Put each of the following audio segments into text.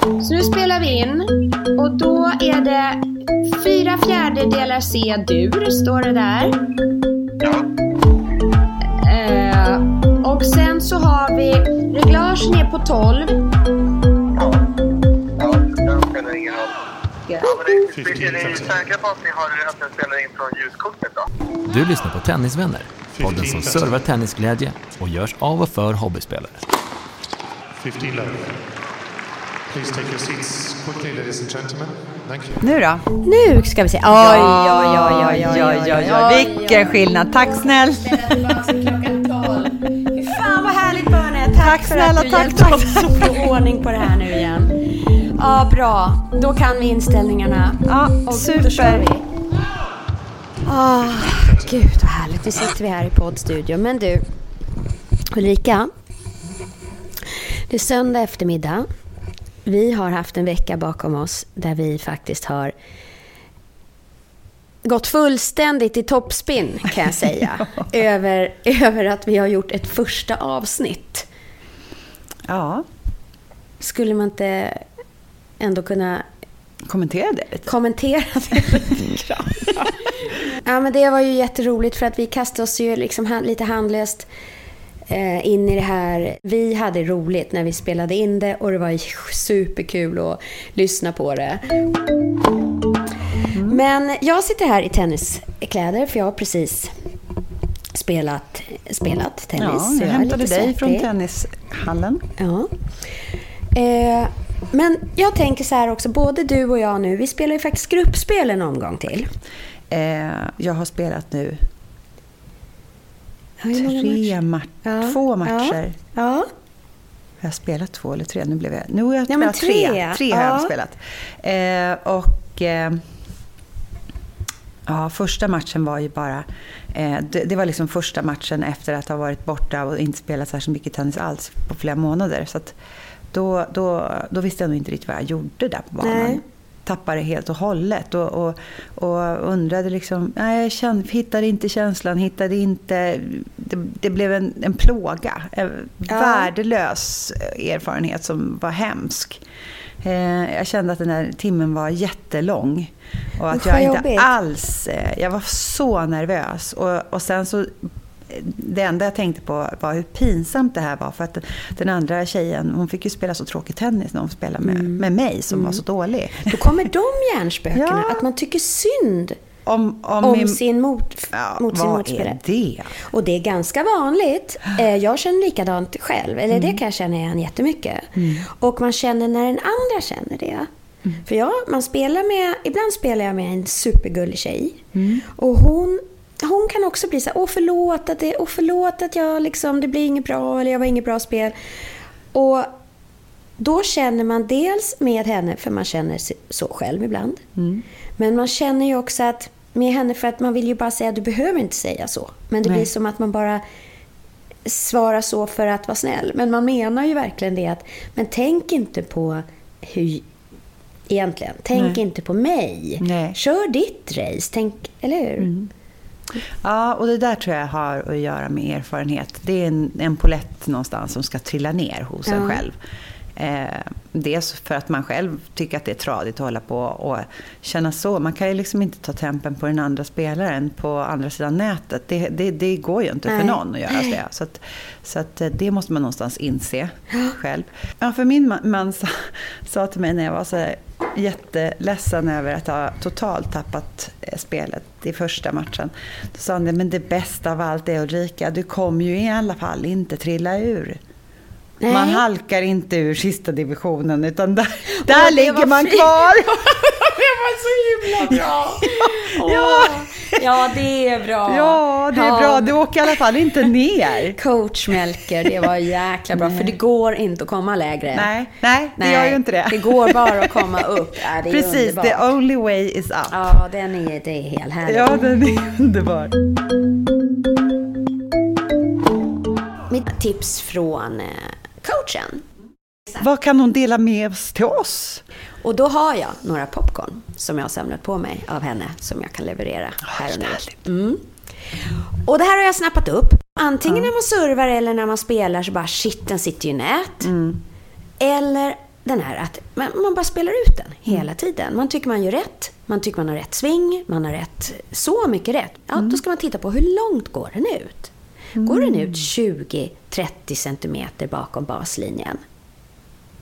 Så nu spelar vi in och då är det fyra fjärdedelar C-dur, står det där. Eh, och sen så har vi reglagen är på 12. Ja, ja den spelar ingen roll. Ja, men det, är ni säkra på att, ni har, att den spelar in från ljuskortet då? Du lyssnar på Tennisvänner, podden som servar tennisglädje och görs av och för hobbyspelare. 15 love. Please take your seats quickly, ladies and gentlemen. Thank you. Nu då? Nu ska vi se. Oj, oj, oj, oj, oj, oj, oj, oj. Vilken skillnad. Tack snäll. Fy fan vad härligt Börne. Tack, Tack för snälla, att du tack, hjälpte oss att få ordning på det här nu igen. Ja, bra. Då kan vi inställningarna. Ja, Och Då kör super. vi. Ah, gud vad härligt. Nu sitter vi här i poddstudion. Men du, Ulrika. Det är söndag eftermiddag. Vi har haft en vecka bakom oss där vi faktiskt har gått fullständigt i toppspin kan jag säga. över, över att vi har gjort ett första avsnitt. Ja, Skulle man inte ändå kunna kommentera det lite. kommentera det lite grann? ja, men det var ju jätteroligt för att vi kastade oss ju liksom hand, lite handlöst eh, in i det här. Vi hade roligt när vi spelade in det och det var superkul att lyssna på det. Men jag sitter här i tenniskläder för jag har precis spelat, spelat tennis. Ja, jag hämtade dig från tennishallen. Ja. Eh, men jag tänker så här också, både du och jag nu, vi spelar ju faktiskt gruppspel en omgång till. Eh, jag har spelat nu tre matcher? Ja, Två matcher. Ja. Har jag spelat två eller tre? Nu blev jag... Nu har jag Ja, spelat tre. tre. Tre har Ja. jag spelat. Eh, och... Eh, ja, första matchen var ju bara... Eh, det, det var liksom första matchen efter att ha varit borta och inte spelat särskilt mycket tennis alls på flera månader. Så då, då, då visste jag nog inte riktigt vad jag gjorde där på banan. Nej. Tappade det helt och hållet och, och, och undrade liksom... Nej, jag kände, hittade inte känslan, hittade inte... Det, det blev en, en plåga. En Ja. värdelös erfarenhet som var hemsk. Eh, jag kände att den här timmen var jättelång. Och att jag inte alls... eh, Jag var så nervös. Och, och sen så... Det enda jag tänkte på var hur pinsamt det här var. För att den andra tjejen, hon fick ju spela så tråkig tennis när hon spelade med, Mm. med mig som var så dålig. Då kommer de hjärnspökena, Ja. att man tycker synd Om, om, om min- sin, mot, Ja, mot sin motspelare. det? Och det är ganska vanligt. Eh, Jag känner likadant själv. Eller Mm. det kan jag känna igen jättemycket. Och man känner när den andra känner det. Mm. För jag, man spelar med, ibland spelar jag med en supergullig tjej. Mm. Och hon, hon kan också bli så här, åh förlåt att, det, åh förlåt att jag liksom, det blir inget bra eller jag var inget bra spel. Och då känner man dels med henne, för man känner sig så själv ibland. Mm. Men man känner ju också att med henne för att man vill ju bara säga du behöver inte säga så. Men det Nej. blir som att man bara svarar så för att vara snäll. Men man menar ju verkligen det att, men tänk inte på hur egentligen. Tänk Nej. inte på mig. Nej. Kör ditt race, tänk, eller hur? Ja, och det där tror jag har att göra med erfarenhet. Det är en, en polett någonstans som ska trilla ner hos en Ja. själv. Eh, dels för att man själv tycker att det är tradigt att hålla på och känna så. Man kan ju liksom inte ta tempen på den andra spelaren på andra sidan nätet. Det, det, det går ju inte för Nej. någon att göra det. Så, att, så att eh, det måste man någonstans inse själv. Ja, för min ma- man sa, sa till mig när jag var så här jätteledsen över att ha totalt tappat eh, spelet i första matchen. Då sa han det, men det bästa av allt är Ulrika, du kommer ju i alla fall inte trilla ur. Nej. Man halkar inte ur sista divisionen utan där, där det ligger man fint. kvar. det var så himla bra! Ja. Ja, det är bra. Ja, det är bra. Du åker i alla fall inte ner. Coach Melker, det var jäkla bra. För det går inte att komma lägre. Nej, nej, det gör ju inte det. Det går bara att komma upp. Ja, det är Precis, underbart. the only way is up. Ja, den är, det är helt härligt. Ja, den är underbar. Mitt tips från coachen. Vad kan hon dela med oss till oss? Och då har jag några popcorn som jag har samlat på mig av henne som jag kan leverera här och nu. Mm. Och det här har jag snappat upp. Antingen när man servar eller när man spelar så bara shit, den sitter ju i nät. Eller den här att man, man bara spelar ut den hela tiden. Man tycker man gör rätt. Man tycker man har rätt sving. Man har rätt, så mycket rätt. Ja, då ska man titta på hur långt går den ut? Går den ut 20-30 centimeter bakom baslinjen?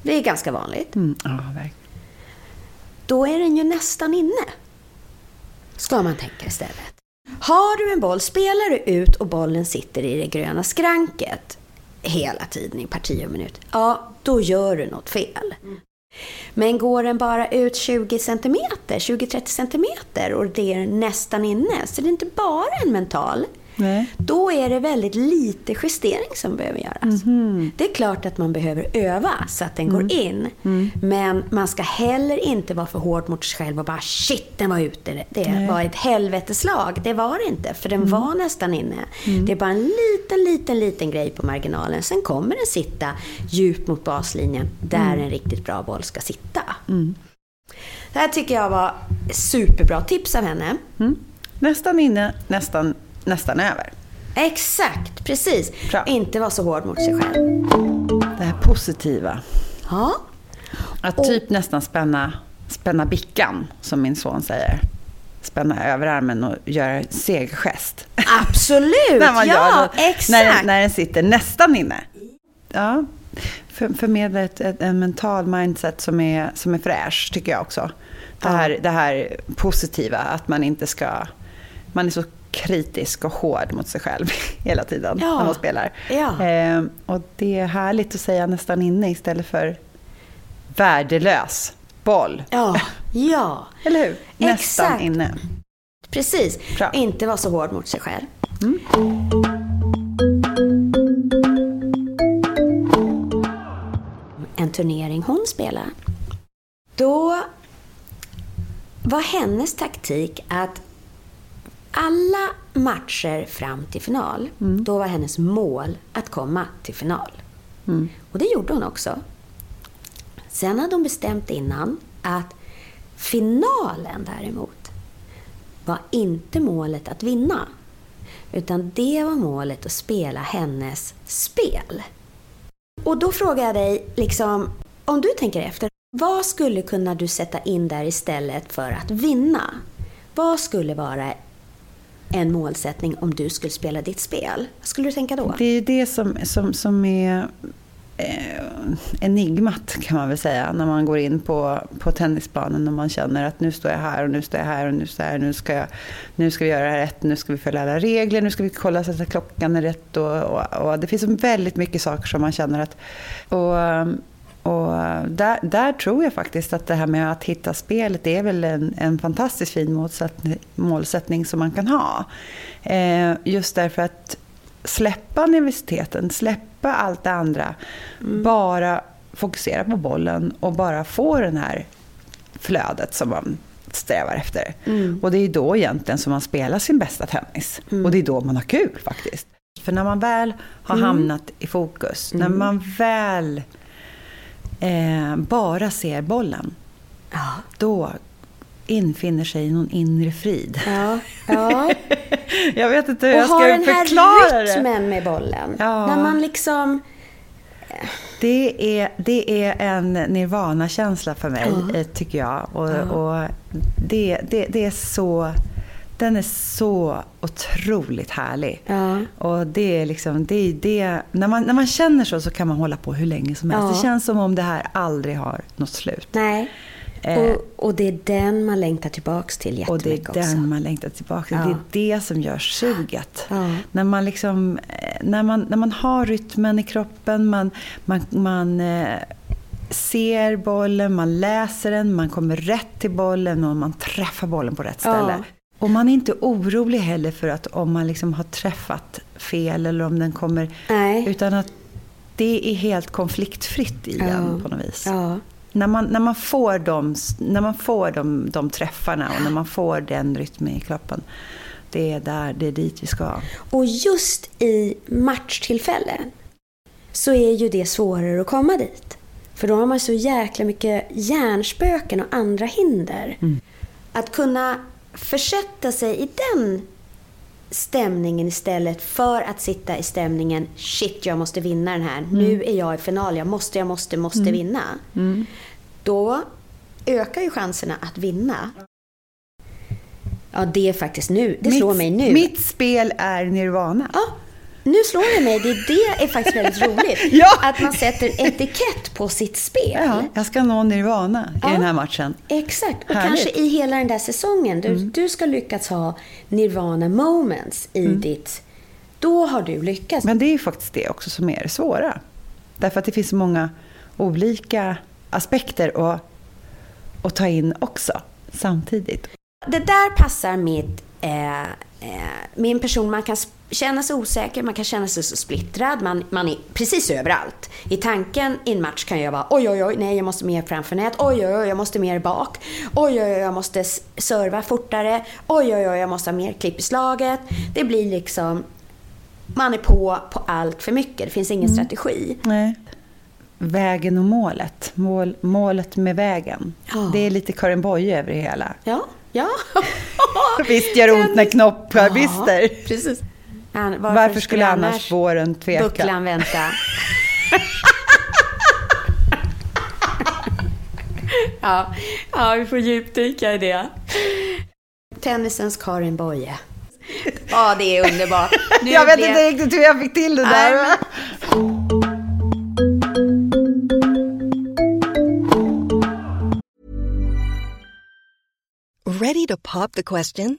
Det är ganska vanligt. Mm, verkligen. Då är den ju nästan inne. Ska man tänka istället. Har du en boll, spelar du ut och bollen sitter i det gröna skranket hela tiden i parti och minut, ja, då gör du något fel. Men går den bara ut 20 centimeter, 20-30 centimeter och det är nästan inne, så det är inte bara en mental, Nej. då är det väldigt lite justering som behöver göras. Det är klart att man behöver öva så att den går in. Men man ska heller inte vara för hård mot sig själv och bara shit, den var ute. Det var ett helveteslag. Det var det inte, för den var nästan inne. Det är bara en liten, liten, liten grej på marginalen. Sen kommer den sitta djupt mot baslinjen där en riktigt bra boll ska sitta. Det här tycker jag var superbra tips av henne. Nästan inne, nästan, nästan över. Exakt, precis. Bra. Inte vara så hård mot sig själv. Det här positiva. Ja, Att typ nästan spänna, spänna bickan, som min son säger. Spänna överarmen och göra en segergest. absolut. när man ja, gör det. exakt. När, när den sitter nästan inne. Ja, för, förmedla ett, ett, en mental mindset som är, som är fräsch, tycker jag också. Det här, det här positiva, att man inte ska... Man är så kritisk och hård mot sig själv hela tiden Ja. när man spelar. Ja. Eh, och det är härligt att säga nästan inne istället för värdelös boll. Ja, ja. Eller hur? Nästan Exakt. inne. Precis. Bra. Inte vara så hård mot sig själv. En turnering hon spelar. Då var hennes taktik att alla matcher fram till final, då var hennes mål att komma till final. Och det gjorde hon också. Sen hade hon bestämt innan att finalen däremot var inte målet att vinna. Utan det var målet att spela hennes spel. Och då frågar jag dig, liksom, om du tänker efter, vad skulle kunna du sätta in där istället för att vinna? Vad skulle vara en målsättning om du skulle spela ditt spel? Vad skulle du tänka då? Det är ju det som, som, som är eh, enigmat kan man väl säga. När man går in på, på tennisbanan och man känner att nu står jag här och nu står jag här och nu står jag här. Nu ska, jag, nu ska vi göra det här rätt, nu ska vi följa alla regler, nu ska vi kolla så att klockan är rätt. Och, och, och det finns väldigt mycket saker som man känner att... Och, och där, där tror jag faktiskt att det här med att hitta spelet är väl en, en fantastiskt fin målsättning, målsättning som man kan ha. Eh, just därför att släppa nervositeten, släppa allt det andra. Bara fokusera på bollen och bara få den här flödet som man strävar efter. Och det är då egentligen som man spelar sin bästa tennis. Och det är då man har kul faktiskt. För när man väl har hamnat i fokus, när man väl eh, bara ser bollen, Ja. då infinner sig någon inre frid. Ja, ja. Jag vet inte hur Och jag ha ska den här förklara det. rytmen med bollen. Ja. När man liksom... Det är, det är en nirvana-känsla för mig, eh, tycker jag. Och, och det, det, det är så... Den är så otroligt härlig. Ja. Och det är liksom, det är det, när, man, när man känner så så kan man hålla på hur länge som helst. Ja. Det känns som om det här aldrig har något slut. Nej. Eh. Och, och det är den man längtar tillbaks till Och det är jättemycket också. den man längtar tillbaka till. Ja. Det är det som gör suget. Ja. När, man liksom, eh, när, man, när man har rytmen i kroppen, man, man, man eh, ser bollen, man läser den, man kommer rätt till bollen och man träffar bollen på rätt ställe. Ja. Och man är inte orolig heller för att om man liksom har träffat fel eller om den kommer... Nej. Utan att det är helt konfliktfritt i den på något vis. Ja. När man, när man får, de, när man får de, de träffarna och när man får den rytmen i kroppen. Det är, där, det är dit vi ska. Och just i matchtillfällen så är ju det svårare att komma dit. För då har man så jäkla mycket hjärnspöken och andra hinder. Att kunna försätta sig i den stämningen istället för att sitta i stämningen shit, jag måste vinna den här. Nu är jag i final, jag måste, jag måste, måste vinna. Då ökar ju chanserna att vinna. Ja, det är faktiskt nu. Det slår mitt, mig nu. Mitt spel är nirvana. Ja, nu slår det mig. Det, det är faktiskt väldigt roligt. Ja. Att man sätter etikett på sitt spel. Ja, jag ska nå nirvana Ja. i den här matchen. Exakt. Och Härligt. kanske i hela den där säsongen. Du, du ska lyckas ha nirvana moments i ditt... Då har du lyckats. Men det är ju faktiskt det också som är det svåra. Därför att det finns så många olika aspekter att, att ta in också samtidigt. Det där passar mitt, eh, eh, min person. Man kan känna sig osäker, man kan känna sig så splittrad. Man, man är precis överallt. I tanken i en match kan jag vara oj, oj, oj, nej, jag måste mer framför nät. Oj, oj, oj, jag måste mer bak. Oj, oj, oj, jag måste serva fortare. Oj, oj, oj, jag måste ha mer klipp i slaget. Det blir liksom, man är på på allt för mycket. Det finns ingen strategi. Nej. Vägen och målet. Mål, målet med vägen. Ja. Det är lite Karin Boye över det hela. Ja, ja. Visst gör det ont när knoppar brister. precis. An- Varför, skulle annars våren tveka? bucklan vänta? ja, ja, vi får djupdyka i det. Tennisens Karin Boye. Ja, det är underbart. Nu Jag vet blev- inte riktigt hur jag fick till det Nej, där. men- Ready to pop the question?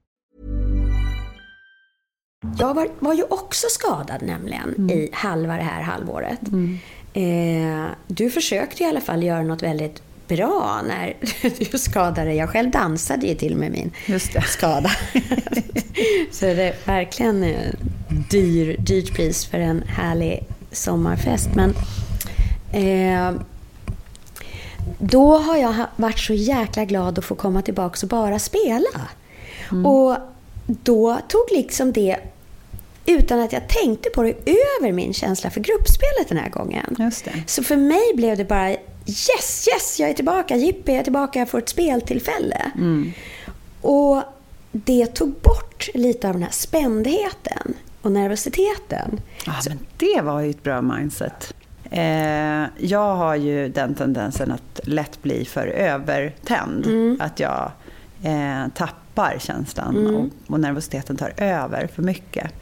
Jag var, var ju också skadad nämligen i halva det här halvåret. Eh, du försökte i alla fall göra något väldigt bra när du skadade dig. Jag själv dansade ju till med min skada. Så det är verkligen eh, dyr, dyrt pris för en härlig sommarfest. Men eh, då har jag varit så jäkla glad att få komma tillbaka och bara spela. Och då tog liksom det, utan att jag tänkte på det, över min känsla för gruppspelet den här gången. Så för mig blev det bara yes, yes, jag är tillbaka, jippi, jag är tillbaka, jag får ett speltillfälle. Och det tog bort lite av den här spändheten och nervositeten. Ja, men det var ju ett bra mindset. Eh, jag har ju den tendensen att lätt bli för övertänd. Att jag eh, tappar känslan och, och nervositeten tar över för mycket.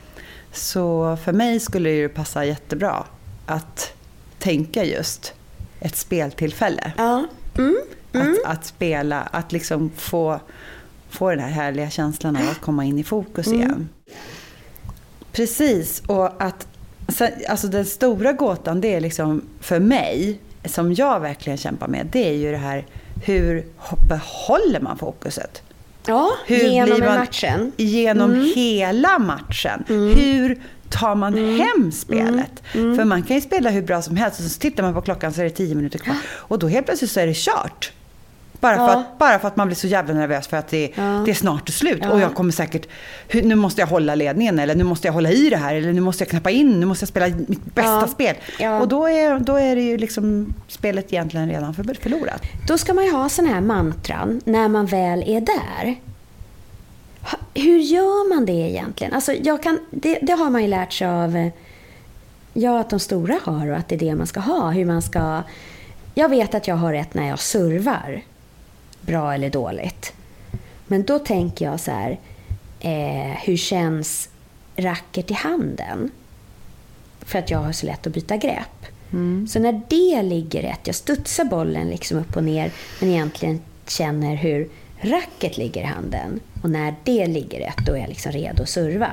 Så för mig skulle det passa jättebra att tänka just ett speltillfälle. Ja. Mm. Att, att spela, att liksom få, få den här härliga känslan av att komma in i fokus igen. Precis, och att sen, alltså den stora gåtan det är liksom för mig, som jag verkligen kämpar med, det är ju det här hur behåller man fokuset? Ja, Hur genom blir man, matchen. Genom hela matchen. Hur tar man hem spelet? För man kan ju spela hur bra som helst och så tittar man på klockan så är det tio minuter kvar. Och då helt plötsligt så är det kört. Bara, för Ja. att, bara för att man blir så jävla nervös för att det, Ja. det är snart slut. Ja. Och jag kommer säkert, nu måste jag hålla ledningen eller nu måste jag hålla i det här eller nu måste jag knappa in, nu måste jag spela mitt bästa spel. Och då är, då är det ju liksom spelet egentligen redan för, förlorat. Då ska man ju ha såna här mantran när man väl är där. Hur gör man det egentligen? Alltså jag kan, det, det har man ju lärt sig av eh, ja, att de stora har och att det är det man ska ha. Hur man ska... Jag vet att jag har rätt när jag servar. Bra eller dåligt. Men då tänker jag så här, eh, hur känns racket i handen? För att jag har så lätt att byta grepp. Så när det ligger rätt, jag studsar bollen liksom upp och ner, men egentligen känner hur racket ligger i handen. Och när det ligger rätt, då är jag liksom redo att serva.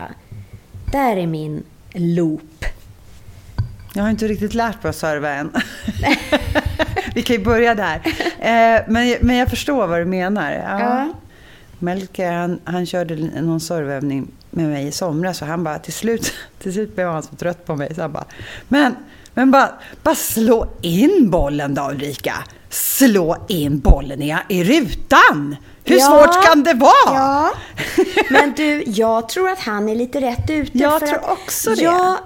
Där är min loop. Jag har inte riktigt lärt mig att serva än. Vi kan ju börja där. Eh, men, men jag förstår vad du menar. Ja. Ja. Melker han, han körde någon serveövning med mig i somras och han bara till slut, till slut blev han så trött på mig så han bara Men, men bara, bara slå in bollen då Ulrika. Slå in bollen i, i rutan. Hur Ja. svårt kan det vara? Ja, men du, jag tror att han är lite rätt ute. Jag för tror också det. Jag,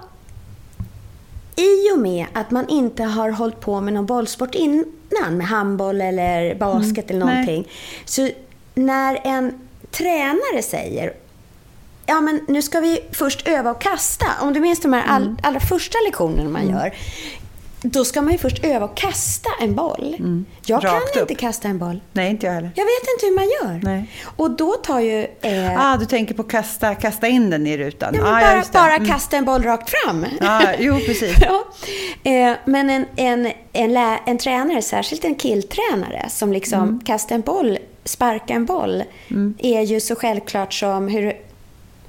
I och med att man inte har hållit på med någon bollsport innan, med handboll eller basket eller Mm, nej. någonting. Så när en tränare säger Ja, men nu ska vi först öva och kasta. Om du minns de här all, allra första lektionerna man gör. Då ska man ju först öva och kasta en boll. Jag kan Rakt upp. inte kasta en boll. Nej, inte jag heller. Jag vet inte hur man gör. Nej. Och då tar ju... Eh, Ah, du tänker på kasta, kasta in den i rutan? ja, men ah, bara bara Mm. kasta en boll rakt fram. Ah, jo, precis. ja. eh, men en, en, en, lä, en tränare, särskilt en killtränare, som liksom Mm. kastar en boll, sparkar en boll, är ju så självklart som hur...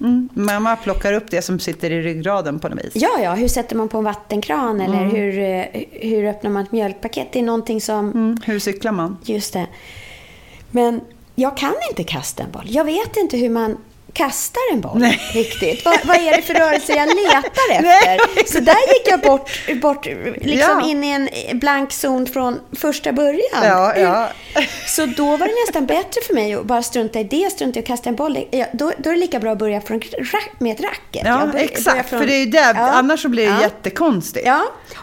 Mm. Mamma plockar upp det som sitter i ryggraden på något vis. Ja, ja, hur sätter man på en vattenkran eller Mm. hur, eh, hur öppnar man ett mjölkpaket? Det är någonting som... Mm. Hur cyklar man? Just det. Men jag kan inte kasta en boll. Jag vet inte hur man kastar en boll Nej. riktigt. Vad, vad är det för rörelse jag letar Nej, efter? Så där gick jag bort, bort liksom Ja. in i en blank zon från första början. Ja, ja. Så då var det nästan bättre för mig att bara strunta i det, strunta i att kasta en boll. Ja, då, då är det lika bör att börja från, med ett racket. Ja, bör- börjar exakt. från- För det är ju. Ja. Annars så blir det jättekonstigt. Ja,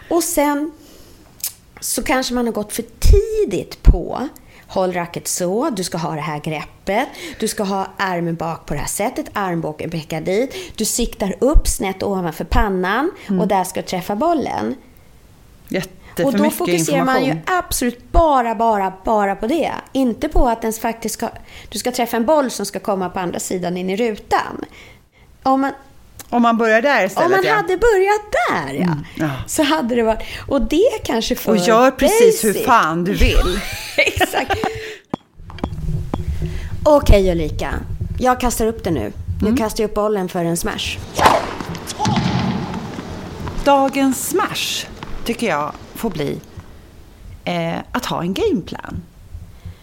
och sen så kanske man har gått för tidigt på Håll racket så, du ska ha det här greppet, du ska ha armen bak på det här sättet, armbågen pekar dit, du siktar upp snett ovanför pannan och där ska du träffa bollen. Jätteför Och då fokuserar man ju absolut bara, bara, bara på det. Inte på att den faktiskt ska, du ska träffa en boll som ska komma på andra sidan in i rutan. Om man, Om man börjar där istället. om man ja. hade börjat där, ja, ja. så hade det varit... Och det kanske för Och gör precis hur basic. fan du vill. Exakt. Okej Ulrika, jag kastar upp det nu. Nu Mm. kastar jag upp bollen för en smash. Dagens smash tycker jag får bli eh, att ha en gameplan.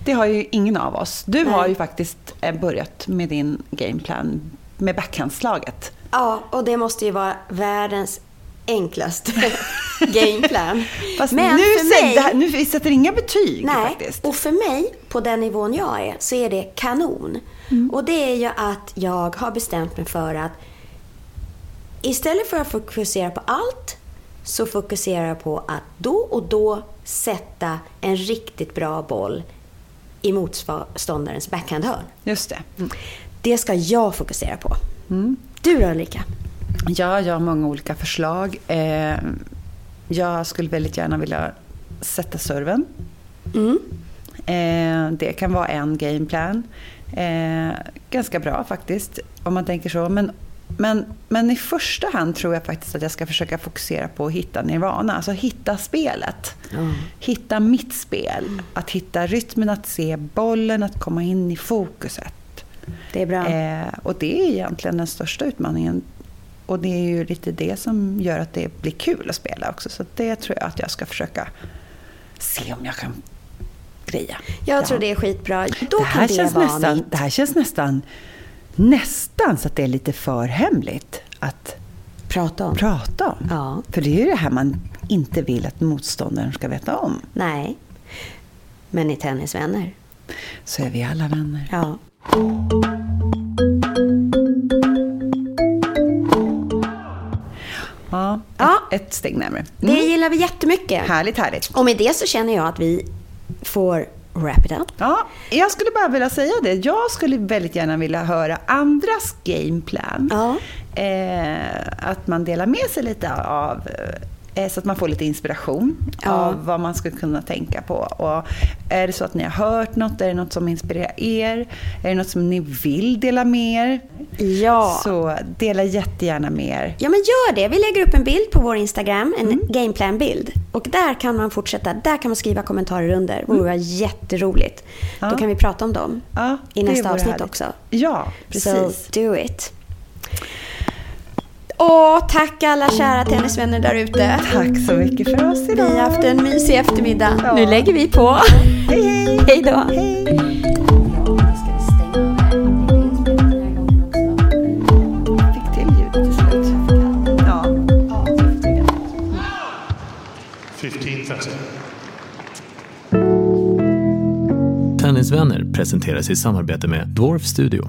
Det har ju ingen av oss. Du Nej. har ju faktiskt eh, börjat med din gameplan med backhandslaget. Ja, och det måste ju vara världens enklaste gameplan. Fast Men nu, för mig... det här, nu vi sätter inga betyg Nej, faktiskt. och för mig, på den nivån jag är, så är det kanon. Mm. Och det är ju att jag har bestämt mig för att istället för att fokusera på allt, så fokuserar jag på att då och då sätta en riktigt bra boll i motståndarens backhandhörn. Just det. Det ska jag fokusera på. Mm. Du då Ulrika? Ja, jag har många olika förslag. Eh, jag skulle väldigt gärna vilja sätta serven. Mm. Eh, det kan vara en gameplan. Eh, ganska bra faktiskt, om man tänker så. Men, men, men i första hand tror jag faktiskt att jag ska försöka fokusera på att hitta nirvana. Alltså hitta spelet. Hitta mitt spel. Att hitta rytmen, att se bollen, att komma in i fokuset. Det är bra. Eh, och det är egentligen den största utmaningen. Och det är ju lite det som gör att det blir kul att spela också. Så det tror jag att jag ska försöka se om jag kan greja. Jag Ja. tror det är skitbra. Då det, här kan det vara nästan, mitt. det här känns nästan, nästan så att det är lite för hemligt att Prata om. prata om. Ja. För det är ju det här man inte vill att motståndaren ska veta om. Nej. Men i Tennisvänner, så är vi alla vänner. Ja. Ja, Ja. Ett, ett steg närmare. Det gillar vi jättemycket. Härligt, härligt. Och med det så känner jag att vi får wrap it up. Ja, jag skulle bara vilja säga det. Jag skulle väldigt gärna vilja höra andras gameplan. Ja. Eh, att man delar med sig lite av eh, så att man får lite inspiration Ja. av vad man skulle kunna tänka på. Och är det så att ni har hört något, är det något som inspirerar er? Är det något som ni vill dela med er? Ja. Så dela jättegärna med er. Ja, men gör det. Vi lägger upp en bild på vår Instagram, en gameplan-bild. Och där kan man fortsätta. Där kan man skriva kommentarer under. Det vore jätteroligt. Ja. Då kan vi prata om dem Ja, i nästa avsnitt härligt. också. Ja, precis. So do it. Och tack alla kära tennisvänner där ute. Tack så mycket för oss idag. Vi har haft en mysig eftermiddag. Ja. Nu lägger vi på. Hej, hej! Hej då. Hej! Fick till ljudet till slut. Ja. 15.30. Tennisvänner presenteras i samarbete med Dwarf Studio.